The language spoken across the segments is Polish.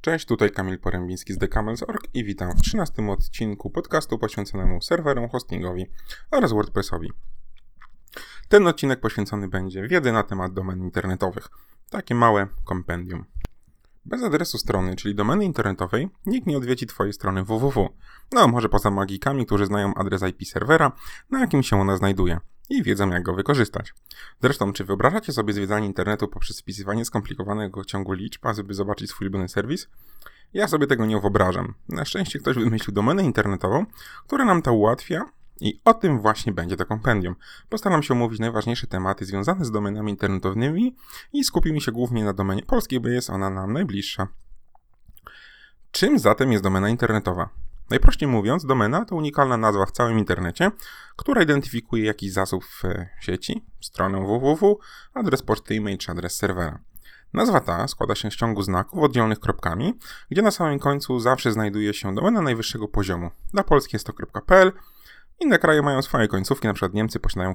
Cześć, tutaj Kamil Porębiński z TheCamels.org i witam w 13 odcinku podcastu poświęconemu serwerom, hostingowi oraz WordPressowi. Ten odcinek poświęcony będzie wiedzy na temat domen internetowych. Takie małe kompendium. Bez adresu strony, czyli domeny internetowej, nikt nie odwiedzi Twojej strony www. No, może poza magikami, którzy znają adres IP serwera, na jakim się ona znajduje i wiedzą, jak go wykorzystać. Zresztą, czy wyobrażacie sobie zwiedzanie internetu poprzez wpisywanie skomplikowanego ciągu liczb, żeby zobaczyć swój ulubiony serwis? Ja sobie tego nie wyobrażam. Na szczęście ktoś wymyślił domenę internetową, która nam to ułatwia i o tym właśnie będzie to kompendium. Postaram się omówić najważniejsze tematy związane z domenami internetowymi i skupimy się głównie na domenie polskiej, bo jest ona nam najbliższa. Czym zatem jest domena internetowa? Najprościej mówiąc, domena to unikalna nazwa w całym internecie, która identyfikuje jakiś zasób w sieci, stronę www, adres poczty e-mail czy adres serwera. Nazwa ta składa się z ciągu znaków oddzielonych kropkami, gdzie na samym końcu zawsze znajduje się domena najwyższego poziomu. Dla Polski jest to .pl, inne kraje mają swoje końcówki, np. Niemcy posiadają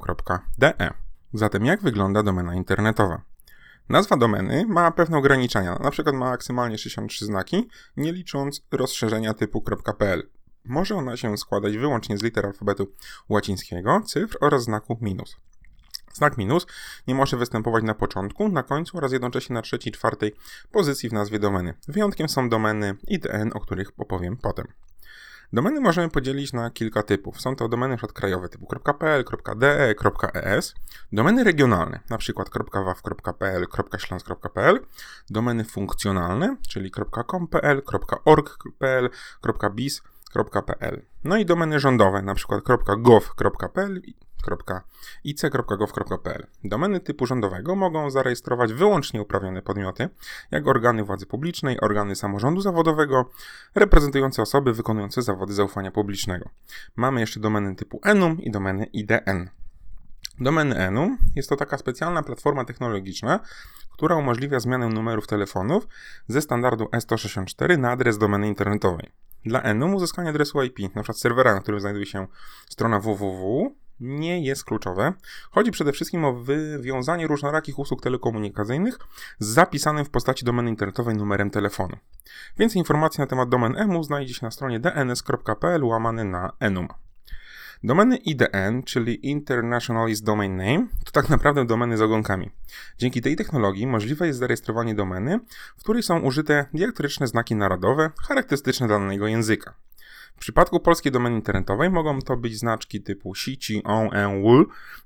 .de. Zatem jak wygląda domena internetowa? Nazwa domeny ma pewne ograniczenia, na przykład ma maksymalnie 63 znaki, nie licząc rozszerzenia typu .pl. Może ona się składać wyłącznie z liter alfabetu łacińskiego, cyfr oraz znaku minus. Znak minus nie może występować na początku, na końcu oraz jednocześnie na trzeciej, czwartej pozycji w nazwie domeny. Wyjątkiem są domeny IDN, o których opowiem potem. Domeny możemy podzielić na kilka typów. Są to domeny krajowe typu .pl, .de, .es, domeny regionalne, np. .waw.pl, .śląsk.pl, domeny funkcjonalne, czyli .com.pl, .org.pl, .biz.pl. No i domeny rządowe, np. .gov.pl ic.gov.pl. Domeny typu rządowego mogą zarejestrować wyłącznie uprawnione podmioty, jak organy władzy publicznej, organy samorządu zawodowego, reprezentujące osoby wykonujące zawody zaufania publicznego. Mamy jeszcze domeny typu enum i domeny IDN. Domeny enum jest to taka specjalna platforma technologiczna, która umożliwia zmianę numerów telefonów ze standardu E164 na adres domeny internetowej. Dla enum uzyskanie adresu IP, np. serwera, na którym znajduje się strona www, nie jest kluczowe. Chodzi przede wszystkim o wywiązanie różnorakich usług telekomunikacyjnych z zapisanym w postaci domeny internetowej numerem telefonu. Więcej informacji na temat domen EMU znajdzie się na stronie dns.pl łamane na enum. Domeny IDN, czyli Internationalist Domain Name, to tak naprawdę domeny z ogonkami. Dzięki tej technologii możliwe jest zarejestrowanie domeny, w której są użyte diaktoryczne znaki narodowe charakterystyczne dla danego języka. W przypadku polskiej domeny internetowej mogą to być znaczki typu sici, on, en.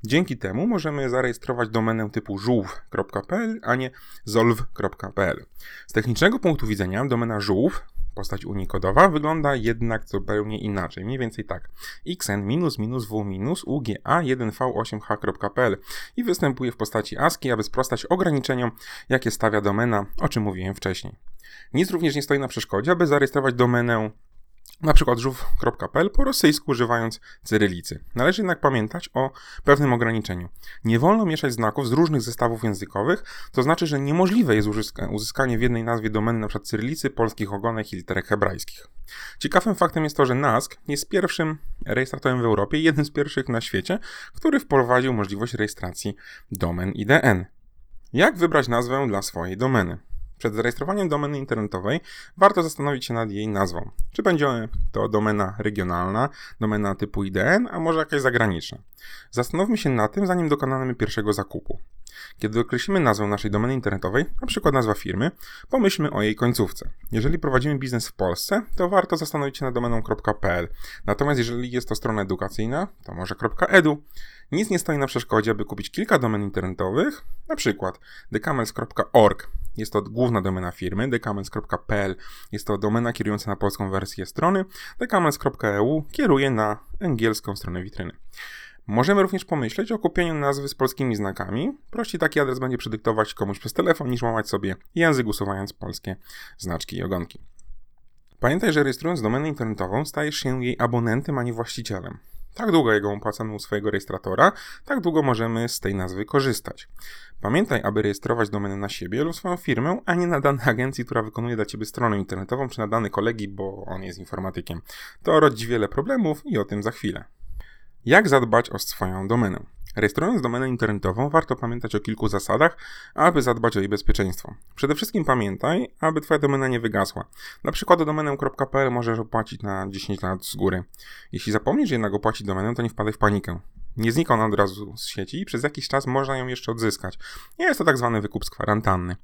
Dzięki temu możemy zarejestrować domenę typu żółw.pl, a nie zolw.pl. Z technicznego punktu widzenia domena żółw postać unikodowa wygląda jednak zupełnie inaczej, mniej więcej tak. xn minus minus w minus uga 1v8h.pl i występuje w postaci ASCII, aby sprostać ograniczeniom, jakie stawia domena, o czym mówiłem wcześniej. Nic również nie stoi na przeszkodzie, aby zarejestrować domenę na przykład żółw.pl po rosyjsku używając cyrylicy. Należy jednak pamiętać o pewnym ograniczeniu. Nie wolno mieszać znaków z różnych zestawów językowych, to znaczy, że niemożliwe jest uzyskanie w jednej nazwie domeny np. cyrylicy, polskich ogonek i literek hebrajskich. Ciekawym faktem jest to, że NASK jest pierwszym rejestratorem w Europie i jednym z pierwszych na świecie, który wprowadził możliwość rejestracji domen IDN. Jak wybrać nazwę dla swojej domeny? Przed zarejestrowaniem domeny internetowej warto zastanowić się nad jej nazwą. Czy będzie to domena regionalna, domena typu IDN, a może jakaś zagraniczna. Zastanówmy się nad tym, zanim dokonamy pierwszego zakupu. Kiedy określimy nazwę naszej domeny internetowej, na przykład nazwa firmy, pomyślmy o jej końcówce. Jeżeli prowadzimy biznes w Polsce, to warto zastanowić się nad domeną .pl. Natomiast jeżeli jest to strona edukacyjna, to może .edu. Nic nie stoi na przeszkodzie, aby kupić kilka domen internetowych, na przykład decamels.org jest to główna domena firmy, decamels.pl jest to domena kierująca na polską wersję strony, decamels.eu kieruje na angielską stronę witryny. Możemy również pomyśleć o kupieniu nazwy z polskimi znakami. Prościej taki adres będzie przedyktować komuś przez telefon, niż łamać sobie język usuwając polskie znaczki i ogonki. Pamiętaj, że rejestrując domenę internetową stajesz się jej abonentem, a nie właścicielem. Tak długo jego opłacamy u swojego rejestratora, tak długo możemy z tej nazwy korzystać. Pamiętaj, aby rejestrować domenę na siebie lub swoją firmę, a nie na dane agencji, która wykonuje dla ciebie stronę internetową, czy na dane kolegi, bo on jest informatykiem. To rodzi wiele problemów i o tym za chwilę. Jak zadbać o swoją domenę? Rejestrując domenę internetową, warto pamiętać o kilku zasadach, aby zadbać o jej bezpieczeństwo. Przede wszystkim pamiętaj, aby Twoja domena nie wygasła. Na przykład domenę.pl możesz opłacić na 10 lat z góry. Jeśli zapomnisz jednak opłacić domenę, to nie wpadaj w panikę. Nie znika ona od razu z sieci i przez jakiś czas można ją jeszcze odzyskać. Jest to tak zwany wykup z kwarantanny.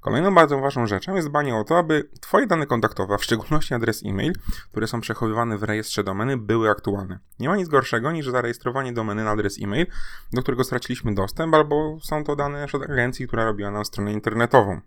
Kolejną bardzo ważną rzeczą jest dbanie o to, aby Twoje dane kontaktowe, a w szczególności adres e-mail, które są przechowywane w rejestrze domeny, były aktualne. Nie ma nic gorszego niż zarejestrowanie domeny na adres e-mail, do którego straciliśmy dostęp, albo są to dane od agencji, która robiła nam stronę internetową.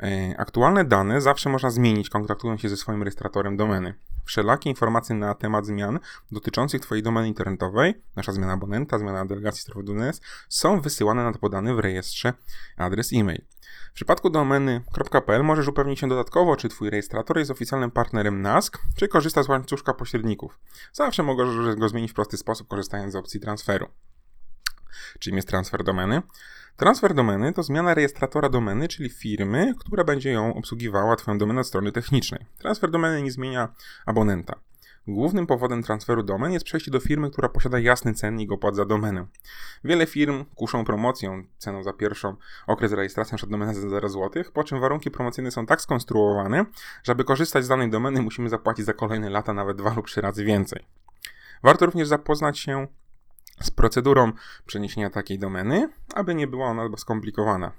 E, aktualne dane zawsze można zmienić, kontaktując się ze swoim rejestratorem domeny. Wszelakie informacje na temat zmian dotyczących Twojej domeny internetowej, nasza zmiana abonenta, zmiana delegacji strefy DNS, są wysyłane na podany w rejestrze adres e-mail. W przypadku domeny.pl możesz upewnić się dodatkowo, czy Twój rejestrator jest oficjalnym partnerem NASK, czy korzysta z łańcuszka pośredników. Zawsze możesz go zmienić w prosty sposób, korzystając z opcji transferu. Czym jest transfer domeny? Transfer domeny to zmiana rejestratora domeny, czyli firmy, która będzie ją obsługiwała Twoją domenę od strony technicznej. Transfer domeny nie zmienia abonenta. Głównym powodem transferu domen jest przejście do firmy, która posiada jasny cennik opłat za domenę. Wiele firm kuszą promocją, ceną za pierwszą okres rejestracji np. domeny za 0 zł, po czym warunki promocyjne są tak skonstruowane, że aby korzystać z danej domeny musimy zapłacić za kolejne lata nawet 2 lub 3 razy więcej. Warto również zapoznać się z procedurą przeniesienia takiej domeny, aby nie była ona skomplikowana.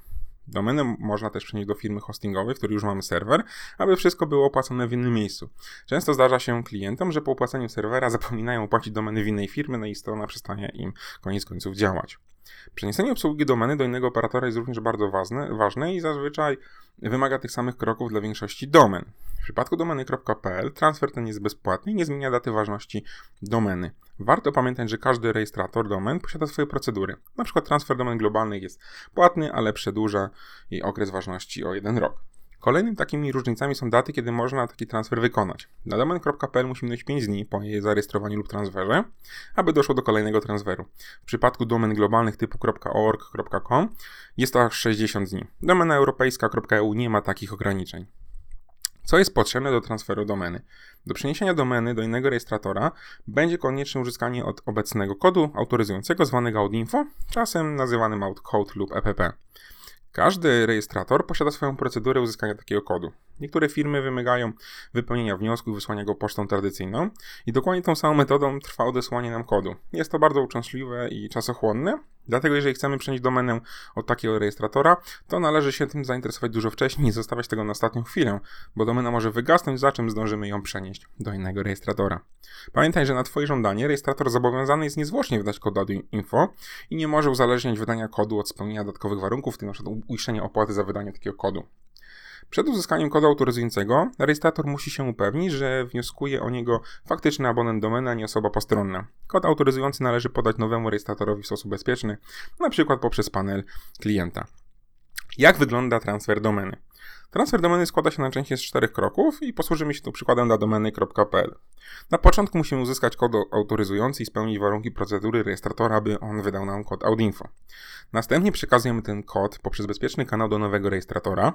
Domenę można też przenieść do firmy hostingowej, w której już mamy serwer, aby wszystko było opłacone w innym miejscu. Często zdarza się klientom, że po opłaceniu serwera zapominają opłacić domeny w innej firmie, no i strona przestanie im koniec końców działać. Przeniesienie obsługi domeny do innego operatora jest również bardzo ważne, ważne i zazwyczaj wymaga tych samych kroków dla większości domen. W przypadku domeny.pl transfer ten jest bezpłatny i nie zmienia daty ważności domeny. Warto pamiętać, że każdy rejestrator domen posiada swoje procedury. Na przykład transfer domen globalnych jest płatny, ale przedłuża jej okres ważności o jeden rok. Kolejnymi takimi różnicami są daty, kiedy można taki transfer wykonać. Na domen.pl musimy mieć 5 dni po jej zarejestrowaniu lub transferze, aby doszło do kolejnego transferu. W przypadku domen globalnych typu .org, .com jest to aż 60 dni. Domena europejska.eu nie ma takich ograniczeń. Co jest potrzebne do transferu domeny? Do przeniesienia domeny do innego rejestratora będzie konieczne uzyskanie od obecnego kodu autoryzującego zwanego audinfo, czasem nazywanym outcode lub EPP. Każdy rejestrator posiada swoją procedurę uzyskania takiego kodu. Niektóre firmy wymagają wypełnienia wniosku i wysłania go pocztą tradycyjną i dokładnie tą samą metodą trwa odesłanie nam kodu. Jest to bardzo uczęszliwe i czasochłonne, dlatego jeżeli chcemy przenieść domenę od takiego rejestratora, to należy się tym zainteresować dużo wcześniej i zostawiać tego na ostatnią chwilę, bo domena może wygasnąć, za czym zdążymy ją przenieść do innego rejestratora. Pamiętaj, że na Twoje żądanie rejestrator zobowiązany jest niezwłocznie wydać kod info i nie może uzależniać wydania kodu od spełnienia dodatkowych warunków, w tym np. uiszczenia opłaty za wydanie takiego kodu. Przed uzyskaniem kodu autoryzującego, rejestrator musi się upewnić, że wnioskuje o niego faktyczny abonent domeny, a nie osoba postronna. Kod autoryzujący należy podać nowemu rejestra,torowi w sposób bezpieczny, np. poprzez panel klienta. Jak wygląda transfer domeny? Transfer domeny składa się najczęściej z czterech kroków i posłużymy się tu przykładem dla domeny.pl. Na początku musimy uzyskać kod autoryzujący i spełnić warunki procedury rejestratora, aby on wydał nam kod audinfo. Następnie przekazujemy ten kod poprzez bezpieczny kanał do nowego rejestratora.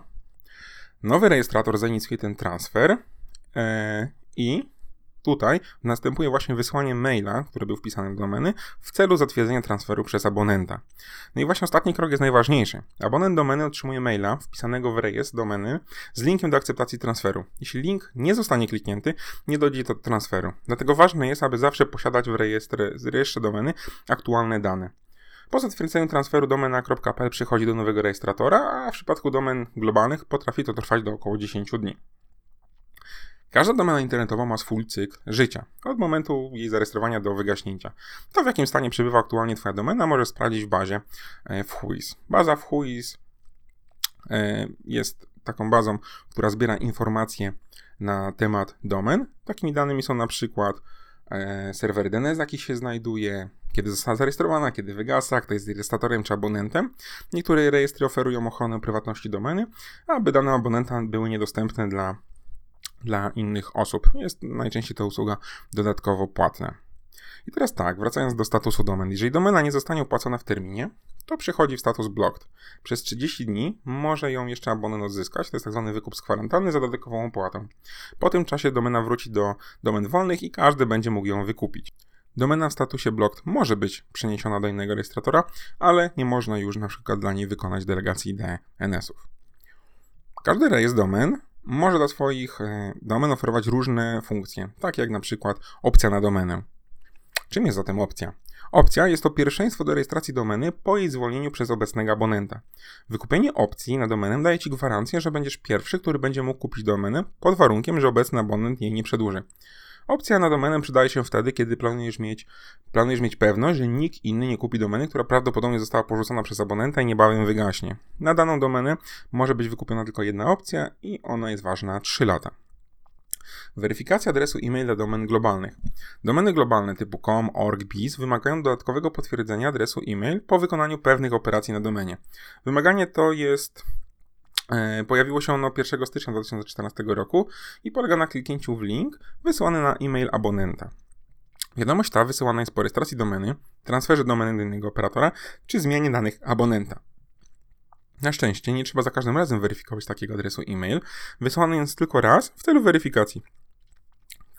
Nowy rejestrator zainicjuje ten transfer e, i tutaj następuje właśnie wysłanie maila, który był wpisany do domeny, w celu zatwierdzenia transferu przez abonenta. No i właśnie ostatni krok jest najważniejszy. Abonent domeny otrzymuje maila wpisanego w rejestr domeny z linkiem do akceptacji transferu. Jeśli link nie zostanie kliknięty, nie dojdzie do transferu. Dlatego ważne jest, aby zawsze posiadać w rejestrze, rejestrze domeny aktualne dane. Po zatwierdzeniu transferu domena.pl przychodzi do nowego rejestratora, a w przypadku domen globalnych potrafi to trwać do około 10 dni. Każda domena internetowa ma swój cykl życia, od momentu jej zarejestrowania do wygaśnięcia. To w jakim stanie przebywa aktualnie Twoja domena możesz sprawdzić w bazie e, w Whois. Baza w Whois e, jest taką bazą, która zbiera informacje na temat domen. Takimi danymi są na przykład e, serwer DNS, jaki się znajduje, kiedy została zarejestrowana, kiedy wygasa, kto jest rejestratorem czy abonentem. Niektóre rejestry oferują ochronę prywatności domeny, aby dane abonenta były niedostępne dla, dla innych osób. Jest najczęściej ta usługa dodatkowo płatna. I teraz tak, wracając do statusu domen. Jeżeli domena nie zostanie opłacona w terminie, to przechodzi w status blocked. Przez 30 dni może ją jeszcze abonent odzyskać, to jest. Tak wykup z kwarantanny za dodatkową opłatą. Po tym czasie domena wróci do domen wolnych i każdy będzie mógł ją wykupić. Domena w statusie blocked może być przeniesiona do innego rejestratora, ale nie można już na przykład dla niej wykonać delegacji DNS-ów. Każdy rejestr domen może dla swoich e, domen oferować różne funkcje, takie jak na przykład opcja na domenę. Czym jest zatem opcja? Opcja jest to pierwszeństwo do rejestracji domeny po jej zwolnieniu przez obecnego abonenta. Wykupienie opcji na domenę daje Ci gwarancję, że będziesz pierwszy, który będzie mógł kupić domenę pod warunkiem, że obecny abonent jej nie przedłuży. Opcja na domenę przydaje się wtedy, kiedy planujesz mieć, planujesz mieć pewność, że nikt inny nie kupi domeny, która prawdopodobnie została porzucona przez abonenta i niebawem wygaśnie. Na daną domenę może być wykupiona tylko jedna opcja i ona jest ważna 3 lata. Weryfikacja adresu e-mail dla domen globalnych. Domeny globalne typu com, org, biz wymagają dodatkowego potwierdzenia adresu e-mail po wykonaniu pewnych operacji na domenie. Wymaganie to jest Pojawiło się ono 1 stycznia 2014 roku i polega na kliknięciu w link wysłany na e-mail abonenta. Wiadomość ta wysyłana jest po rejestracji domeny, transferze domeny do innego operatora czy zmianie danych abonenta. Na szczęście nie trzeba za każdym razem weryfikować takiego adresu e-mail, wysłany jest tylko raz w celu weryfikacji.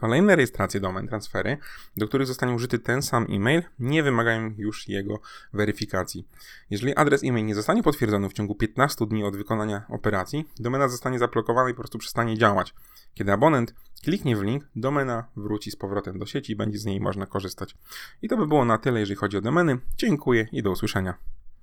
Kolejne rejestracje domen, transfery, do których zostanie użyty ten sam e-mail, nie wymagają już jego weryfikacji. Jeżeli adres e-mail nie zostanie potwierdzony w ciągu 15 dni od wykonania operacji, domena zostanie zablokowana i po prostu przestanie działać. Kiedy abonent kliknie w link, domena wróci z powrotem do sieci i będzie z niej można korzystać. I to by było na tyle, jeżeli chodzi o domeny. Dziękuję i do usłyszenia.